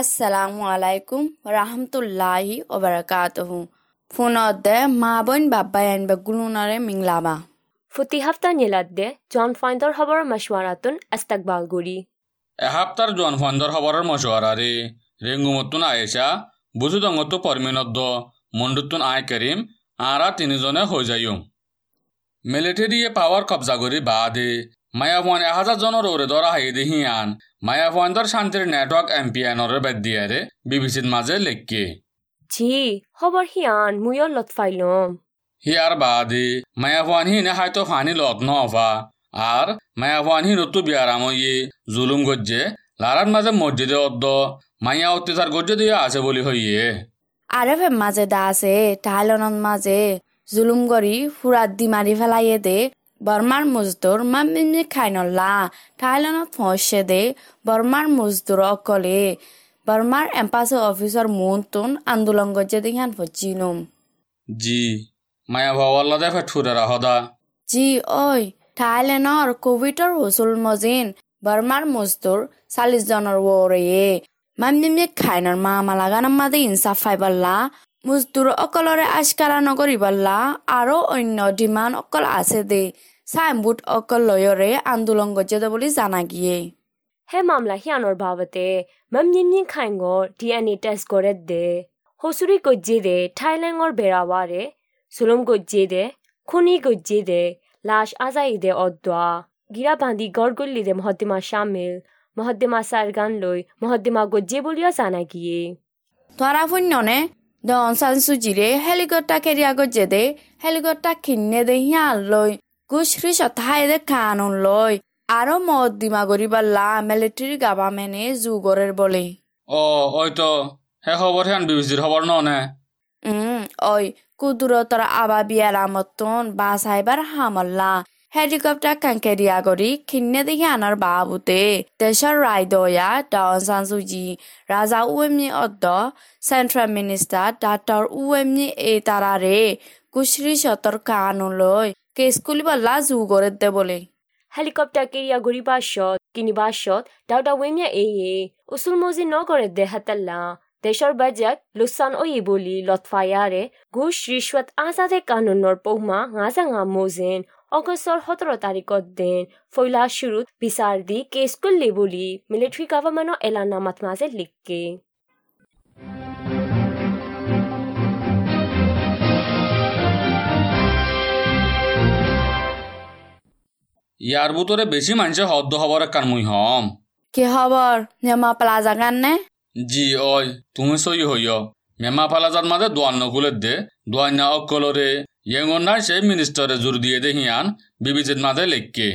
Assalamu alaikum warahmatullahi wabarakatuh. Funodde mabon babbayan bagulunare minglaba. ফুটি হাফতা নিলাদ্দে জন ফাইন্দর খবর মশওয়ারাতুন আস্তাকবাল গুড়ি এহাপ্তার জন ফান্দর খবরের মশওয়ারারে রেঙ্গুমতুন আয়েশা বুজুদঙ্গতু পরমিনদ্দ মন্ডুতুন আয় করিম আরা তিনিজনে হৈ যাইম মিলিটারিয়ে পাওয়ার কবজা করি বাদে মায়াফোয়ান এহাজার জনের ওরে ধরা হাই দেহিয়ান মায়াফোয়ানদর শান্তির নেটওয়ার্ক এমপিএনরে বেদ দিয়ারে বিবিসির মাঝে লেখকে। জি খবর হিয়ান মুয়র লতফাইলম হিয়ার বাদে মায়াফোয়ান হিনে হয়তো ফানি লত নফা। আর মায়াফোয়ান হি নতু বিয়ারাম ইয়ে জুলুম গজ্জে লারার মাঝে মসজিদে অদ্দ মাইয়া অত্যাচার গজ্জে দিয়ে আছে বলি হইয়ে। আরফে মাঝে দা আছে টাইলনত মাঝে জুলুম করি ফুরাত দি মারি ফেলাইয়ে দে বৰ্মাৰ মজদুৰ মামিনী খাই নল্লা থাইলেণ্ডত পহঁচে দে বৰ্মাৰ মজদুৰ অকলে বৰ্মাৰ এম্পাছ অফিচৰ মন তোন আন্দোলন গজে নম জি মায়া ভৱল দেখে ঠুৰে ৰাহদা জি ঐ থাইলেণ্ডৰ কোভিডৰ হুচুল মজিন বৰ্মাৰ মজদুৰ চাল্লিছজনৰ ওৰেয়ে মামিমি খাইনৰ মামা লাগা ইনচাফ পাই মজদুৰ অকলৰে আচকাৰা নকৰি আৰু অন্য ডিমাণ্ড অকল আছে দে চাইনবোৰ্ড অকল লয়ৰে আন্দোলন গজ্জে বুলি জানা গিয়ে। হে মামলা হিয়ানোর বাবতে মমনিমনি খাইঙ্গর ডিএনএ টেস্ট করে দে হসুরি গজ্জে দে থাইল্যাঙ্গর বেড়াওয়ারে সুলম গজ্জে দে খুনি গজ্জে দে লাশ আজাই দে অদ্দা গিরা বান্ধি গড়গল্লি দে মহদ্দিমা শামিল মহদ্দিমা সারগান লৈ মহদ্দিমা গজ্জে বলিয়া জানা গিয়ে। ধৰা শূন্যনে দন চানচুজিৰে হেলিকপ্টাৰ কেৰিয়া গজ্জে দে হেলিকপ্টাৰ কিনে দে হিয়াল লৈ। দে কানুন লৈ আৰু মদ দিমা কৰিবল্লা মিলিটাৰী গাভামেনে যুগৰেৰ বলে। ও ওই তো হে খবর হেন বিবিসির খবর ননে উম ওই কুদুরতর আবা বিয়ার আমতন বাসাইবার হামল্লা। হেলিকপ্টার কাঙ্কেরিয়া করি খিন্নে দেখি আনার বাবুতে দেশের রায়দয়া ডাউন সানসুজি রাজা উয়েমনি অদ্দ সেন্ট্রাল মিনিস্টার ডাক্তার উয়েমনি এ তারারে কুশরি কে স্কুলিবা লাজ উ গরে দে বলে। হেলিকপ্টার কেরিয়া ঘুরি বাসত কিনি বাসত দাউটা ওয়েমিয়া এই এ উসুল মজি ন করে দে হাতাল্লা। দেশর বাজাত লুসান ওই বলি লতফায়ারে আজাদে কানুনর পৌমা হাজাঙা মোজেন। অগস্টৰ সোতৰ তাৰিখত দেন ফৈলা শুৰুত বিচাৰ দি কেচ কৰিলে বুলি মিলিটাৰী গভৰ্ণমেণ্টৰ এলানামাত মাজে লিখকে। ইয়ার বুতরে বেশি মানুষে হদ্দ হবার কান মুই হম। কি হবর মেমা প্লাজা কাৰণে জি ওই তুমি সই হইয় মেমা প্লাজার মাঝে দোয়ান নকুলের দে। দোয়ান্না অকলরে ইয়েঙ্গন নাই সেই মিনিস্টারে জোর দিয়ে দে হিয়ান। বিবিসির মাঝে লেখকে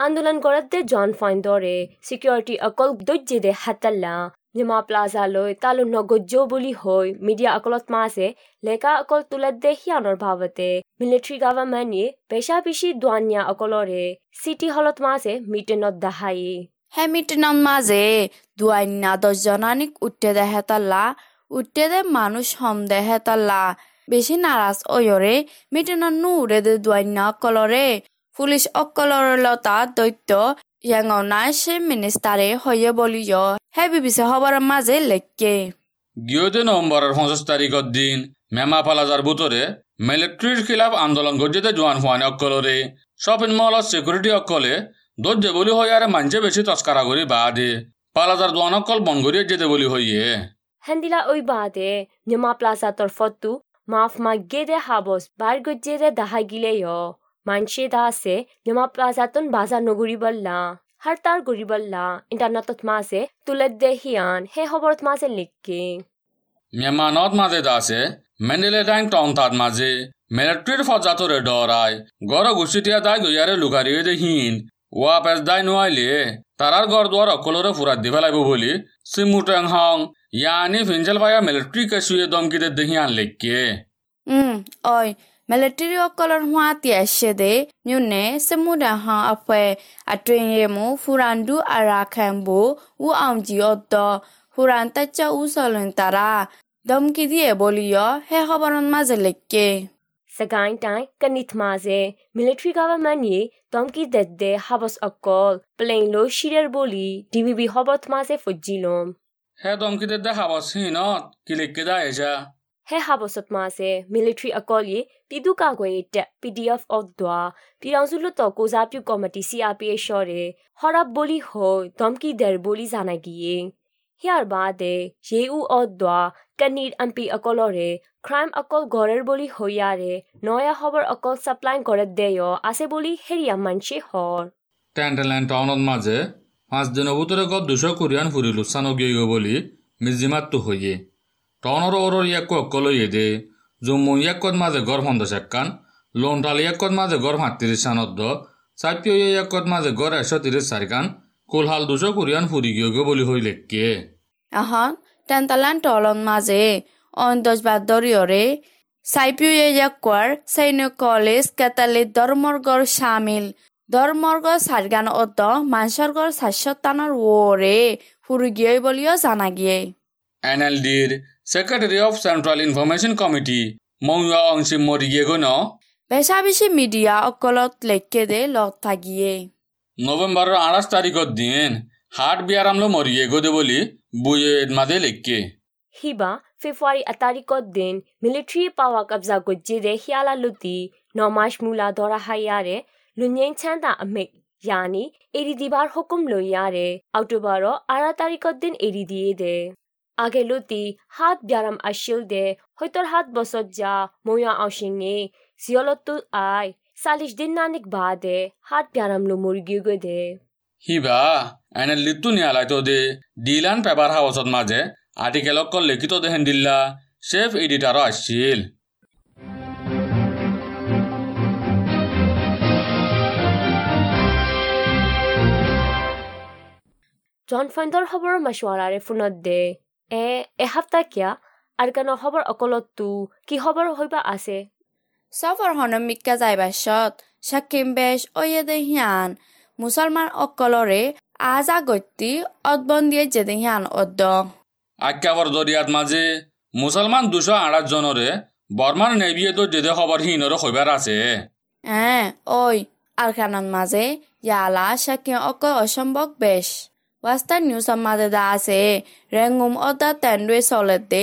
আন্দোলন কৰাতে জন ফাইন দরে সিকিউরিটি অকল দৈজ্যে দে হাতাল্লা। নিমা প্লাজা লৈ তালু নগজ্য বুলি হৈ মিডিয়া অকলত মাছে লেকা অকল তোলাত দে সিয়ানৰ ভাৱতে মিলিটাৰী গভৰ্ণমেণ্টে পেচা পিছি দোৱানিয়া অকলৰে চিটি হলত মাছে মিটিঙত দাহায়ে হেমিটিনৰ মাজে দুয়ান্না দহজনানিক উঠে দে হেতাল্লা উঠে দে মানুষ হম দে হেতাল্লা বেশি নারাজ অয়রে মিটিনৰ নুৰে দে দুয়ান্না অকলৰে পুলিচ অকলৰে লতা দৈত্য নাই সে মিনিষ্টাৰে হয়ে বলিয় হে বিবিচে খবৰৰ মাজে লেখকে গিয়েতে নভেম্বরের পঁচিশ তারিখের দিন মেমা ফালাজার ভিতরে মিলিটারির খিলাফ আন্দোলন করছে জোয়ান ফুয়ানি অকলরে শপিং মলত সিকিউরিটি অকলে দরজে বলি আরে মানছে বেশি তস্কারা করি বাদে পালাজার দোয়ান অকল বন করিয়ে যেতে বলি হইয়ে হেন্দিলা ওই বাদে নিমা প্লাজা তরফতো মাফ মাগ্গে দে হাবস বার গজ্জে দে দাহাই আছে নিমা প্লাজাতন বাজার নগরি বললা হারতার গরি বললা ইন্টারনেটত মাসে তুলেত দে হিয়ান হে খবরত মাসে লিখকে। মেমানত মাঝে দাসে মেন্ডেলে ডাইং টং তাত মাঝে মিলিটারির ফজাতরে ডরায় গড় গুছিটিয়া দায় গইয়ারে লুকারিয়ে দে হিন ওয়া পেস দায় নোয়াইলে তারার গড় দুয়ার অকলরে ফুরাত দি ফেলাইব বলি সিমুটেং হং ইয়ানি ফিনজেল ভাইয়া মিলিটারি কে শুয়ে দমকিতে দেহিয়ান লেখকে। উম oi military color hwa ti a she de myu ne simuda ha a phwe a twin ye mu furandu ara khan bo u aung ji o do furan ta cha u so lun ta ra dom ki di e boli yo he hobaron ma ze le ke sagain tai kanith ma ze military government ye dom ki de de habas a call plain lo shider boli dvb hobot ma ze fujilom he dom ki de de habas hinot kilik ke da e ja দেখা বসিনত কিলিককে দায়েছা হে হাবসত মাসে military အကောလီပြည်သူ့ကာကွယ်ရေးတပ် PDF of ဒွာပြည်အောင်စုလွတ်တော်ကိုစားပြုကော်မတီ CRPH ရှော့တဲ့ဟော်ရပ်ဘိုလီဟိုဒမ်ကီဒယ်ဘိုလီဇာနိုင်ကီယဟျာဘာတဲ့ရေဦးအော့ဒွာကနီအမ်ပီအကောလော်ရဲ crime အကောဂော်ရဘိုလီဟိုရတဲ့နော်ယာဟော်ဘာအကော supply ဂော်ရက်တဲ့ယောအာဆေဘိုလီဟေရီယာမန်ချီဟော် ট্যান্টেল্যান্ড টাউনত মাঝে পাঁচ দিনের ভিতরে গত দুশো Korean ফুরি লুসানো গিয়ে বলি মিজিমাত্তু হইয়ে টাউনের ওরর ইয়াক্কু অক্কল ইয়ে জম্মু ইয়াক্কত মাঝে পঞ্চাশ একখান লোনটাল ইয়াক্কত মাঝে গড় সাতত্রিশ সানদ্দ চাপিও ইয়াক্কত মাঝে গড় একশো তিরিশ চারিখান কোলহাল দুশো কোরিয়ান ফুরি গিয়ে বলি হই লেখকে এখন টেণ্টালান তলন মাজে অন্তজ বাদৰিয়ৰে চাইপিউয়ে ইয়াকুৱাৰ সৈন্য কলেজ কেতালি ধৰ্মৰ্গৰ চামিল ধৰ্মৰ্গৰ চাৰিগান অত মানসৰ্গৰ স্বাস্থ্যতানৰ ওৰে ফুৰুগিয়ে বুলিও জানা গিয়ে এনএলডির secretary of central information committee মৌয়া অংশী মরি গেগন বেশা বেশি মিডিয়া অকলত লেখকে দে লগ থাকিয়ে। নভেম্বরের আঠাশ তারিখের দিন হার্ট বিয়ারামল মরি গেগো দে বলি বুয়ে মাদে লেখকে। হিবা ফেব্রুয়ারি আট তারিখের দিন মিলিটারি পাওয়া কবজা গজ্জি রে হিয়ালা লুতি নমাস মূলা ধরা হাইয়ারে লুঞ্জেন ছান্তা আমি ইয়ানি এরি দিবার হুকুম লইয়ারে অক্টোবর আড়া তারিখের দিন এরি দিয়ে দে। আগে লুতি হাত ব্যারাম আসিল দে হয়তর হাত বছর যা ময়া আওসিংয়ে জিয়লতো আই চাল্লিশ দিন নানিক বাদে হাত ব্যারাম লো মুরগি গৈ দে হিবা এনে লিটু নিয়ালাইতো দে ডিলান পেপার হাউসত মাঝে আর্টিকেল অকল লিখিত দেহেন দিল্লা শেফ এডিটারও আসছিল জন ফাইণ্ডৰ খবৰ মাছৱাৰাৰে ফোনত দে এ এসপ্তাহ কিয়া? আৰু কেন খবৰ অকলততো কি খবৰ হইবা আছে? সফর হন মিক্কা যাইবার সত সাকিম বেশ ওয়েদে হিয়ান। মুসলমান অকলরে আজ আগত্তি অদবন দিয়ে যেদে হিয়ান অদ্দ। আক্কাবর দরিয়াত মাঝে মুসলমান দুশো আড়াত জনরে বর্মার নেবিয়ে তো যেদে খবর হিনরে হইবার আছে। হ্যাঁ ওই আর কানন মাঝে ইয়ালা সাকিম অকল অসম্ভব বেশ। ওয়াস্তার নিউজ মাঝে দা আছে রেঙ্গুম অদা তেন্ডুয়ে চলেতে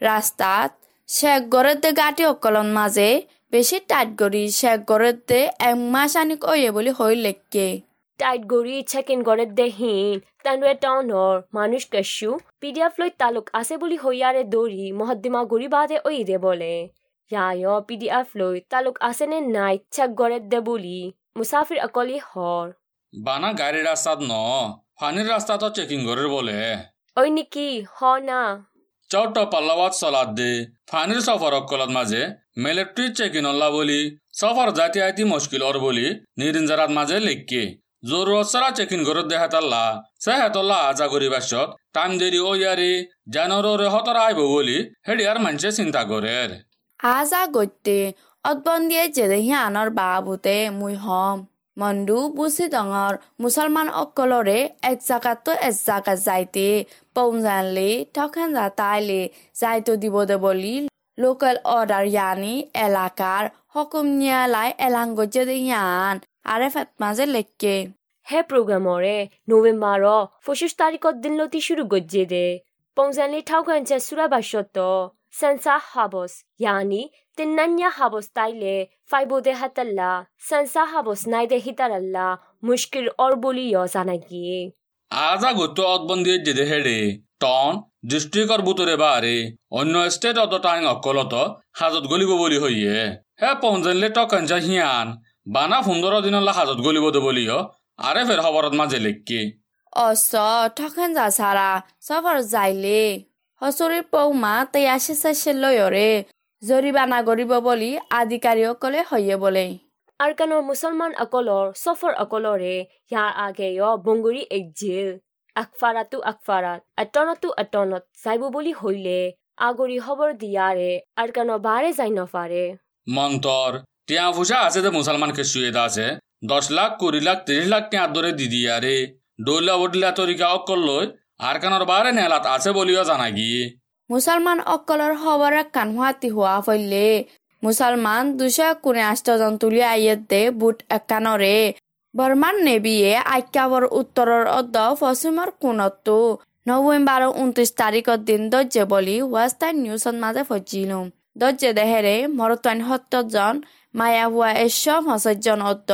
রাস্তাত শেখ গড়েতে গাটি অকলন মাঝে বেশি টাইট গড়ি শেখ গড়েতে এক মাস আনিক ওয়ে বলি হই লেখকে টাইট গৰি চেকিন কৰে দেহিন তানুৱে টাউনৰ মানুষ কশ্যু পিডিএফ লৈ তালুক আছে বুলি হৈয়াৰে দৌৰি মহদ্দিমা গৰি বাদে দে বলে ইয়ায় পিডিএফ লৈ তালুক আছে নে নাই চেক গৰে দে বুলি মুছাফিৰ অকলি হৰ বানা গাড়ি রাস্তাত ন ফানির রাস্তা তো চেকিং করে বলে। ঐ নেকি? হ না। চৌট পাল্লাবাদ চলাত দে। ফানির সফর অকলত মাঝে মিলিটারি চেকিং অল্লা বলি। সফর জাতি আইতি মুশকিল ওর বলি। নিরিঞ্জারাত মাঝে লিখকে জরুরত সারা চেকিং করে দেহা তাল্লা সে হেতল্লা আজা করি বাসত টাইম দেরি ও ইয়ারি জানুয়ারি হতর আইব বলি। হেডি আর মানুষে চিন্তা করে আজ আগতে অদবন দিয়ে যেদে হিয়ানৰ বাবুতে মুই হম। মন্দু বুচি ডঙৰ মুছলমান অকলৰে এক জাগাতো এক জাগাত যাইতে। পৌজানলে তখন যাতাইলে যাইতো দিব দে বলি লোকেল অর্ডার ইয়ানি এলাকার হকুম নিয়ালাই এলাঙ্গ যেদে হিয়ান আরে ফাতমাজে লেখকে হে প্ৰগ্ৰামৰে, নৱেম্বৰৰ পঁচিছ তাৰিখত দিনলতি শুৰু গজ্জে দে। পংজানলি ঠাউখানচে চুৰাবাসত। চেন্সা হাবস ইয়ানি তিন্নান্যা হাবস তাইলে ফাইবদে হাতাল্লা চেন্সা হাবস নাইদে হিতারাল্লা মুশকিল অর বলি জানাগিয়ে আজা গতো অদবন দিয়ে যেদে হেডে টন ডিস্ট্রিক্টর বুতরে বারে অন্য স্টেট অত টাইম অকলত হাজত গলিব বলি হইয়ে হে পঞ্জনলে টকাঞ্চা হিয়ান বানা সুন্দর দিনল্লা হাজত গলিব দে বলিও আরে ফের খবরত মাঝে লেখকে অস তখন যা সারা সফর যাইলে হচৰিৰ পৌমা তৈয়াশী চাইছে লয়ৰে জৰিবানা কৰিব বুলি আধিকাৰীসকলে হয়ে বোলে। আৰকানৰ মুছলমান অকলৰ সফৰ অকলৰে ইয়াৰ আগেয় বংগুৰি এক জেল। আকফাৰাটো আকফাৰাত এটনতো এটনত যাইব বুলি হইলে আগৰি খবৰ দিয়াৰে আৰকানৰ বাৰে যাই নফাৰে। মন্তর টিয়া ফুসা আছে যে মুসলমানকে শুয়ে আছে দশ লাখ কুড়ি লাখ তিরিশ লাখ টিয়া ধরে দিদি আরে ডোলা বডলা তরিকা অকল লই আর বারে নেলাত আছে বলিও জানা গিয়ে মুছলমান অকলৰ খবৰ কাণ হোৱাতি হোৱা ফলে মুছলমান দুশ কোনে আষ্টজন তুলি আইয়েত দে বুট একানৰে। বৰ্মান নেবিয়ে আক্যাবৰ উত্তৰৰ অৰ্ধ পশ্চিমৰ কোণতো নভেম্বর উনত্রিশ তারিখৰ দিন দৰ্জে বুলি ৱেষ্টাৰ্ণ নিউজত মাজে ফজিলোঁ। দৰ্জে দেহেৰে মৰতাইন সত্তৰজন মায়া হোৱা এশ পঁচিছজন অদ্দ,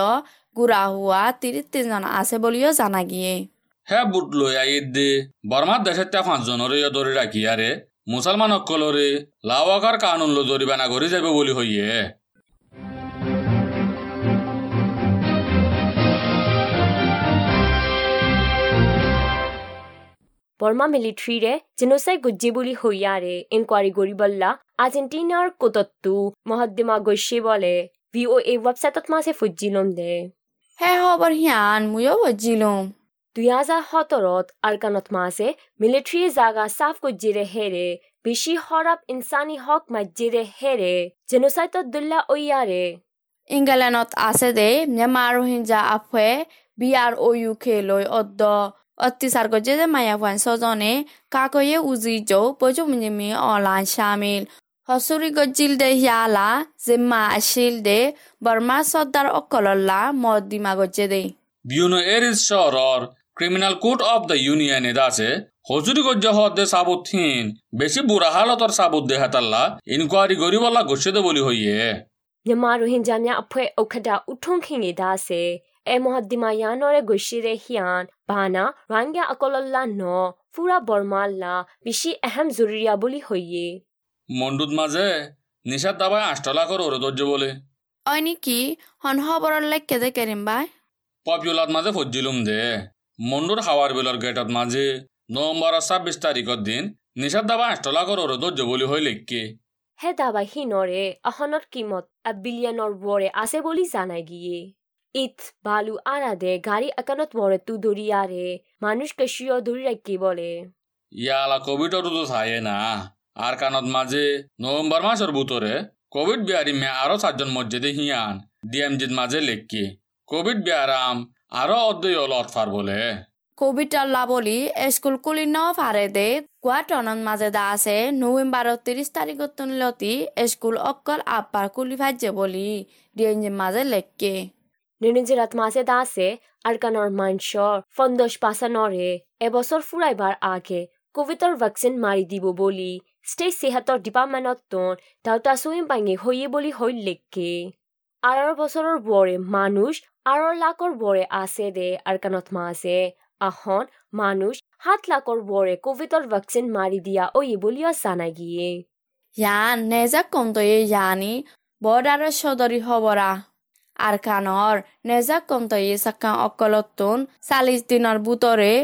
গুড়া হোৱা ত্ৰিশ তিনজন আছে বুলিও জানা গিয়ে। হে বুট লৈ আইদ দে। বর্মার দেশের তে পাঁচজনরে ধরে রাখি আরে মুসলমান অকলরে লাওয়াকার কানুন লো জরিবানা করে যাবে বলি হইয়ে। বর্মা মিলিটারিৰে জেনোসাইড গজ্জে বুলি হৈয়াৰে ইনকোয়ারি গৰিবল্লা। আৰ্জেণ্টিনাৰ কোটত্তু মহদ্দিমা গৈছে বলে ভি অ এ ৱেবছাইটত মাছে ফুজিলম দে। হে খবৰ সিয়ান ময়ো ফজিলোঁ দুই হাজাৰ সোতৰত আৰকানত মাছে মিলিটাৰী জাগা চাফ গজ্জিৰে হেৰে বেছি সৰাব ইনচানী হক মাজ্জিৰে হেৰে জেনোসাইটত দুল্লা ঐয়াৰে। ইংলেণ্ডত আছে দে ম্যামাৰ ৰোহিংজা আফে বি আৰ অ ইউ কে লৈ অদ্দ অত্যাচার করছে যে মায়া ফান সজনে কাকয়ে উজি জো পজু মিমি অলান শামিল হসুরি গজিল দে হিয়ালা জিম্মা আসিল দে বর্মা সর্দার অকলল্লা মদ দিমা গজ্জে দে Buenos Aires শহরর criminal court of the union আছে হজুরি গজ্জা হদে সাবুত থিন বেশি বুড়া হালতর সাবুত দে হাতাল্লা ইনকোয়ারি গরিবল্লা গছে দে বলি হইয়ে မြန်မာရိုဟင်ဂျာများအဖွဲ့ဥက္ကဋ္ဌဦးထွန်းခင်နေဒါစေအဲမဟဒီမာယာနိုရဲဂွရှိရဲဟီယန်ဘာနာရန်ဂယာအကောလလာနောဖူရာဘော်မာလာဘီရှိအဟမ်ဇူရီယာဘူလီဟိုယေ মন্ডুত মাঝে নিশার দাবায় আষ্টলা করে ওরে ধৈর্য বলে ওই নাকি হন খবরের লেখকে দে কেরিম ভাই পপুলার মাঝে ফজিলুম দে মন্ডুর হাওয়ার বেলর গেটত মাঝে নভেম্বর ছাব্বিশ তারিখের দিন নিশার দাবা আষ্টলা করে ওরে ধৈর্য বলি হই লেখকে। হে দাবা হি নৰে আহনৰ কিমত আ বিলিয়নৰ বৰে আছে বুলি জানাই গিয়ে। ইথ বালু আৰাদে গাড়ী আকানত বৰে তু দৰিয়াৰে মানুষ কশিয় ধৰি ৰাখি বলে। ইয়ালা কোভিডর তো থাকে না। আর কানত মাঝে নভেম্বর মাসের ভিতরে কোভিড বিহারি মে আরও সাতজন মসজিদে হিয়ান ডিএমজির মাঝে লেখকে। কোভিড বিহারাম আরও অর্ধই অলট ফার বলে। কোভিড আল্লাহ বলি স্কুল কুলি ন ফারে দে কোয়া টনত মাঝে দা আছে নভেম্বর তিরিশ তারিখত তুনলতি স্কুল অকল আপার কুলি ভাজ্যে বলি ডিএনজির মাঝে লেখকে নিৰঞ্জিৰাত মাছে দাসে আৰকানৰ মাঞ্চৰ ফন্দশ পাচানৰে এবছৰ ফুৰাইবাৰ আগে কোভিডৰ ভেকচিন মাৰি দিব বুলি ষ্টেট সেহাতৰ ডিপাৰ্টমেণ্টত দাউতা চুইম পাঙি হৈয়ে বুলি হৈ লেখকে আৰৰ বছৰৰ বৰে মানুষ আৰৰ লাখৰ বৰে আছে দে আৰকানত মাছে আহন মানুষ সাত লাখৰ বৰে কোভিডৰ ভেকচিন মাৰি দিয়া অয়ে বুলিও জানাই গিয়ে। ইয়ান নেজা কন্তয়ে ইয়ানি বৰ্ডাৰৰ চদৰি হবৰা। আর কানৰ নেজা কন্তয়ে চাকা অকলতুন চাল্লিশ দিনৰ বুটৰে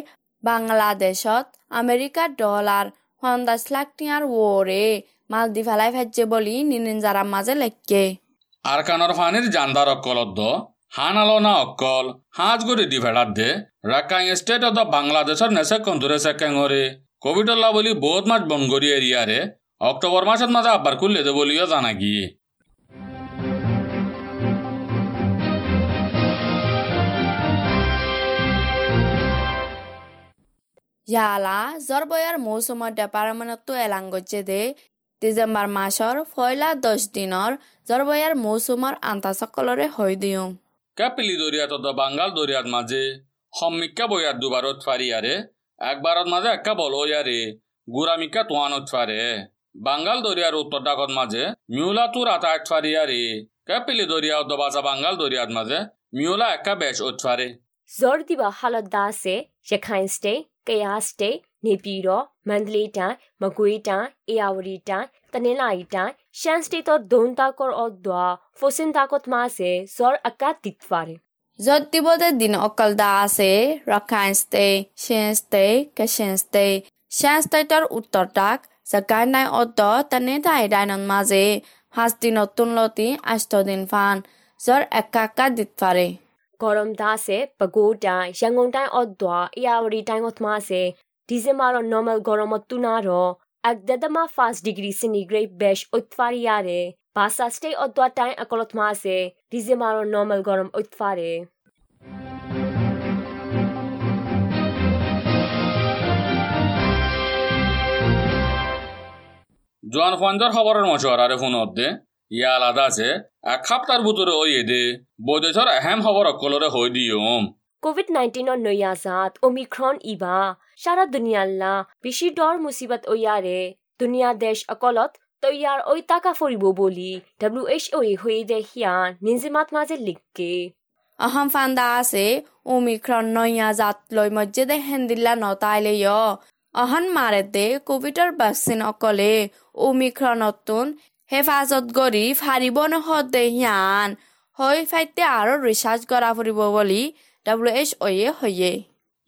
বাংলাদেশত আমেৰিকা ডলাৰ পঞ্চাশ লাখ টিয়াৰ ওৰে মাল দি ফেলাই ফেজে বুলি নিনিনজাৰাৰ মাজে লেখকে। আর কানর ফানির জান্দার অকলত দ হান আলোনা অকল, হাজ গরি দি রাকাং স্টেট অফ বাংলাদেশের নেসে কন্দুরে সেকেঙরে কোভিডল্লা বলি বহুত মাস বনগরি এরিয়ারে অক্টোবর মাসের মাঝে আব্বার খুললে দে বলিও জানা গিয়ে ইয়ালা জ্বৰ বয়াৰ মৌচুমৰ ডিপাৰ্টমেণ্টতো এলাং গৈছে দে। ডিচেম্বৰ মাহৰ পয়লা দহ দিনৰ জ্বৰ বয়াৰ মৌচুমৰ আন্তাসকলৰে হৈ দিওঁ। ক্যাপিলি দরিয়াত অদ বাঙ্গাল দরিয়াত মাঝে সম্মিক্কা বইয়ার দুবারত ফারিয়ারে একবারত মাঝে একা বল ইয়ারে গুড়ামিক্কা তোয়ানত ফারে বাঙ্গাল দরিয়ার উত্তর ডাকত মাঝে মিউলা তুর আতায়ত ফারিয়ারে ক্যাপিলি দরিয়া অদ বাজা বাঙ্গাল দরিয়াত মাঝে মিউলা একা বেশ উত ফারে জ্বৰ দিবা হালত দাসে শেখাইন ষ্টে, কয়া ষ্টে, নেপিৰ মণ্ডলী টাই মগুৰি টাই এয়াৱৰী টাই তনেলাই টাই শ্যান ষ্টেটৰ দৌন তাকৰ অদোৱা ফচিন তাকত মাছে জ্বৰ আকাত দিতফাৰে য'ত দিবতে দিন অকল দা আছে ৰখাইনষ্টে চেনষ্টে কেচেনষ্টে চেনষ্টেটৰ উত্তৰতাক জাগাই নাই অদ্দ তেনে দাই দাইনৰ মাজে পাঁচ দিনত তুলতি আঠ দিন ফান জ্বৰ একা একা দিত পাৰে গৰম দাসে বগো টাই য়াংগং টাই অদোৱা এয়াৱৰী টাইমত মাছে ডিচেম্বৰৰ নৰ্মেল গৰমত তুনাৰ এক দেদমা ফাৰ্ষ্ট ডিগ্ৰী চেণ্টিগ্ৰেড বেছ উৎফাৰিয়াৰে বাছা ষ্টে অদোৱা টাইম অকলত মাছে ডিচেম্বৰৰ নৰ্মেল গৰম উৎফাৰে জোয়ান ফান্দার খবরের মশওয়ারারে ফোনত দে ইয়া আলাদা আছে এক সপ্তাহের ভিতরে ওই দে বৈদেশর এহেম খবর অকলরে হই দিয়ম। কোভিড নাইন্টিনৰ নয়া জাত অমিক্ৰন ইবা সারা দুনিয়াল্লা বেছি ডৰ মুচিবত ওয়াৰে দুনিয়া দেশ অকলত তৈয়াৰ ঐ টাকা ফুৰিব বুলি। ডাব্লিউ এইচ অ'য়ে হৈ দে সিয়ান নিজিমাত মাজে লিখকে অহম ফান্দা আছে ওমিক্ৰন নয়া জাত লৈ মজ্জেদে হেন্দিল্লা নতাইলে য়। অহন মাৰেতে কোভিডৰ ভেকচিন অকলে ওমিক্ৰনতুন হেফাজত কৰি ফাৰিব নহদে সিয়ান হৈ ফাইতে আৰু ৰিচাৰ্জ কৰা ফুৰিব বুলি অ'য়ে হয়ে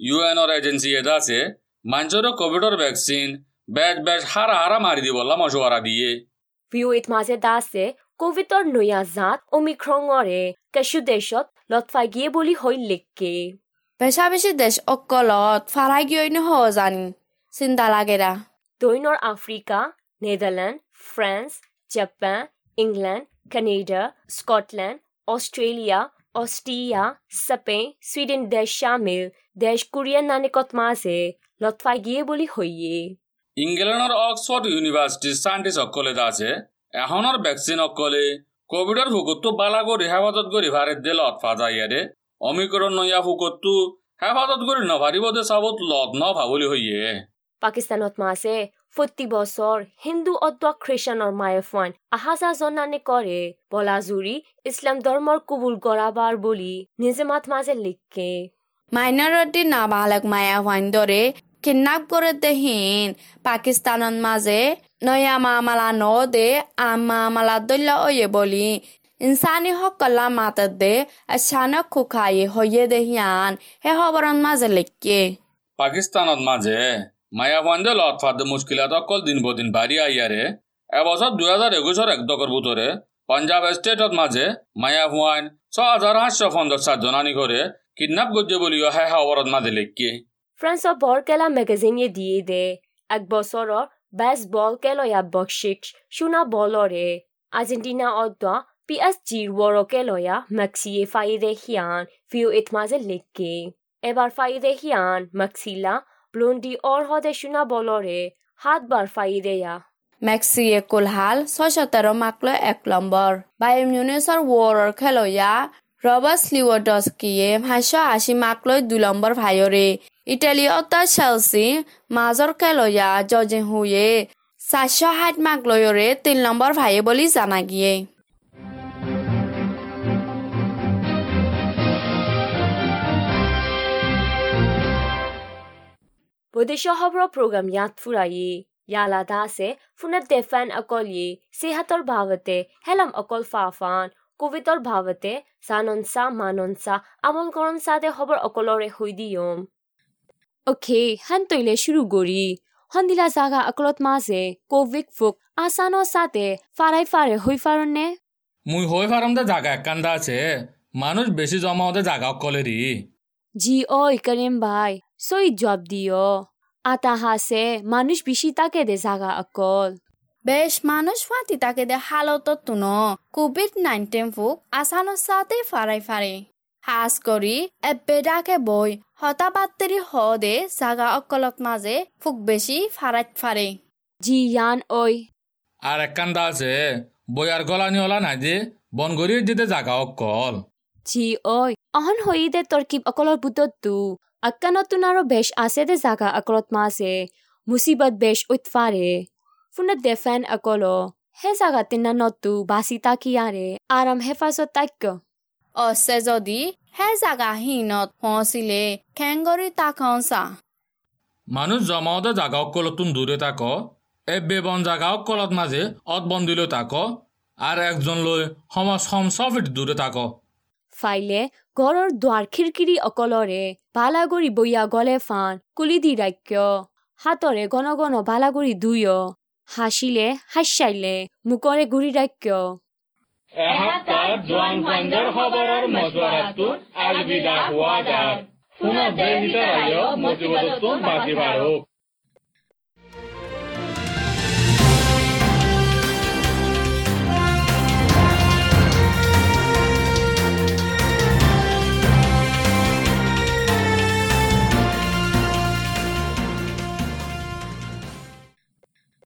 ইউ এনৰ এজেঞ্চি এটা আছে মানুষের কোভিডর ভ্যাকসিন হারা হারা মারি দিবলা মশওয়ারা দিয়ে ভিউইত মাজে দাসে কোভিডৰ নয়া জাত কেশু দেশত লতফাই গিয়ে বুলি হৈ লিখকে বেচা বেছি দেশ অকলত ফাৰাই গিয়ে নহ জানি চিন্তা লাগেৰা দৈনৰ Africa Netherlands France Japan England Canada Scotland Australia Sweden দেশ শামিল দেশ কোৰিয়ান নানিকত মাজে লতফাই গিয়ে বুলি হৈয়ে ইংলেণ্ডৰ অক্সফৰ্ড ইউনিভাৰ্চিটিৰ চাইণ্টিষ্ট সকলে আছে এখনৰ ভেকচিন সকলে কোভিডৰ ভুকুতটো বালা কৰি হেফাজত কৰি ভাৰত দে লত ফাজা ইয়াৰে অমিক্ৰণ নয়া ভুকুতটো হেফাজত কৰি নভাৰিব দে চাবত লত নভাবলি হৈয়ে পাকিস্তানত মাছে প্ৰতি বছৰ হিন্দু অদ্বা খ্ৰীষ্টানৰ মায়েফান আহা যা জনানে কৰে বলাজুৰি ইছলাম ধৰ্মৰ কবুল কৰাবাৰ বুলি নিজে মাত মাজে লিখকে মাইনৰিটি নাবালক মায়া হোৱাৰ দৰে কিডনাপ কৰে দেহীন পাকিস্তানত মাজে নয়া মামালা ন দে আম মামালা দল্য অয়ে বুলি ইনসানি সকলা মাতত দে আচানক খুখায়ে হয়ে দেহিয়ান হে খবৰৰ মাজে লিখকে পাকিস্তানত মাজে মায়াভান্দে লত ফাদে মুশকিলাত অকল দিন বদিন বাড়ি আইয়ারে এবছর দুই হাজার একুশের এক দশকের ভিতরে পাঞ্জাব স্টেটত মাঝে মায়া হুয়াইন ছ হাজার সাতশো পঞ্চাশ সাতজনানি করে কিডন্যাপ করছে বলিও হে খবরত মাঝে লিখকে ফ্ৰান্সৰ বৰকেলা মেগাজিনে দিয়ে দে। এক বছৰৰ বেষ্ট বল কেলয়া বক্সিক সোণা বলৰে। আৰ্জেণ্টিনা অদ্বা পি এছ জিৰ ৱৰকে লয়া মেক্সিয়ে ফাইদে সিয়ান ভিউ ইট মাজে লিখকে এবাৰ ফাইদে সিয়ান, মেক্সিলা ব্লণ্ডি অৰ্হদে সোণা বলৰে সাতবাৰ ফাইদেয়া মেক্সিয়ে কুলহাল ছয়শো তেৰ মাকলৈ এক নম্বৰ। বায়ু মিউনিছৰ ৱৰৰ খেলুৱৈয়া ৰবাৰ্ট লিৱডস্কিয়ে সাতশ আশী মাকলৈ দুই নম্বৰ ভাইৰে ইটালীয়ত চেলচি মাজৰ খেলুৱৈয়া জজে হুয়ে চাৰিশ ষাঠ মাক লৈৰে তিনি নম্বৰ ভাইয়ে বুলি জানা গিয়ে। ဗိုဒေရှောဟဘရောပရဂမ်ယတ်ဖူရာယီယာလာဒါဆေဖုနတ်တေဖန်အကောလီဆေဟတ်တောဘာဝတေဟဲလမ်အကောလ်ဖာဖန်ကိုဗစ်တောဘာဝတေဇာနွန်ဆာမာနွန်ဆာအမွန်ကွန်ဆာတေဟဘရအကောလော်ရေဟွီဒီယုံโอเคဟန်တိုလေရှူဂိုရီဟန်ဒီလာဇာကအကလော့တ်မားဆေကိုဗစ်ဖုတ်အာဆာနောဆာတေဖာရိုင်ဖာရေဟွီဖာရွန်နေမွီဟွီဖာရမ်ဒါဇာကကန်ဒါဆေမာနုဇ်ဘေစီဇာမောဒါဇာကအကောလေရီဂျီအိုယ်ကရင်ဘိုင် সই জব দিও আতা হাসে মানুষ বেশি তাকে দে জাগা অকল বেশ মানুষ ফাঁতি তাকে দে হালতত তুনো কোভিড নাইন্টিন ফুক আসানোর সাথে ফারাই ফারে হাস করি এবেডাকে বই হতাবাত্তরি হ দে জাগা অকলত মাঝে ফুক বেশি ফারাইত ফারে জি ইয়ান ওই আর একান্দা আছে বইয়ার গলানি ওলা নাই যে বনগরি যেতে জাগা অকল জি ওই অহন হই দে তরকিব অকলৰ বুটতটো আক্কানতুন আকানতুনাৰ বেচ আছে দে জাগা আক্ৰত মাছে মুচিবত বেচ উৎফাৰে ফুনত দেফেন অকল হে জাগা তিনা নতু বাচি তাকি আৰে আৰাম হেফাজত তাক্য অছে যদি হে জাগা হীনত হঁচিলে খেংগৰি তাক চা মানুহ জমাওঁতে জাগা অকলতোন দূৰে তাক এ বেবন জাগা অকলত মাজে অত বন্দিলৈ তাক আৰু একজন লৈ সমাজ সমচফিট দূৰে তাক ফাইলে ঘৰৰ দুৱাৰ খিৰিকিৰি অকলৰে বালাগুৰি বৈয়া গলে ফান কুলি দি ৰাক্য হাতৰে গণ গণ বালাগুৰি দুয়। হাসিলে হাস্যাইলে মুখৰে ঘূৰি ৰাক্য মজুৱাৰাটো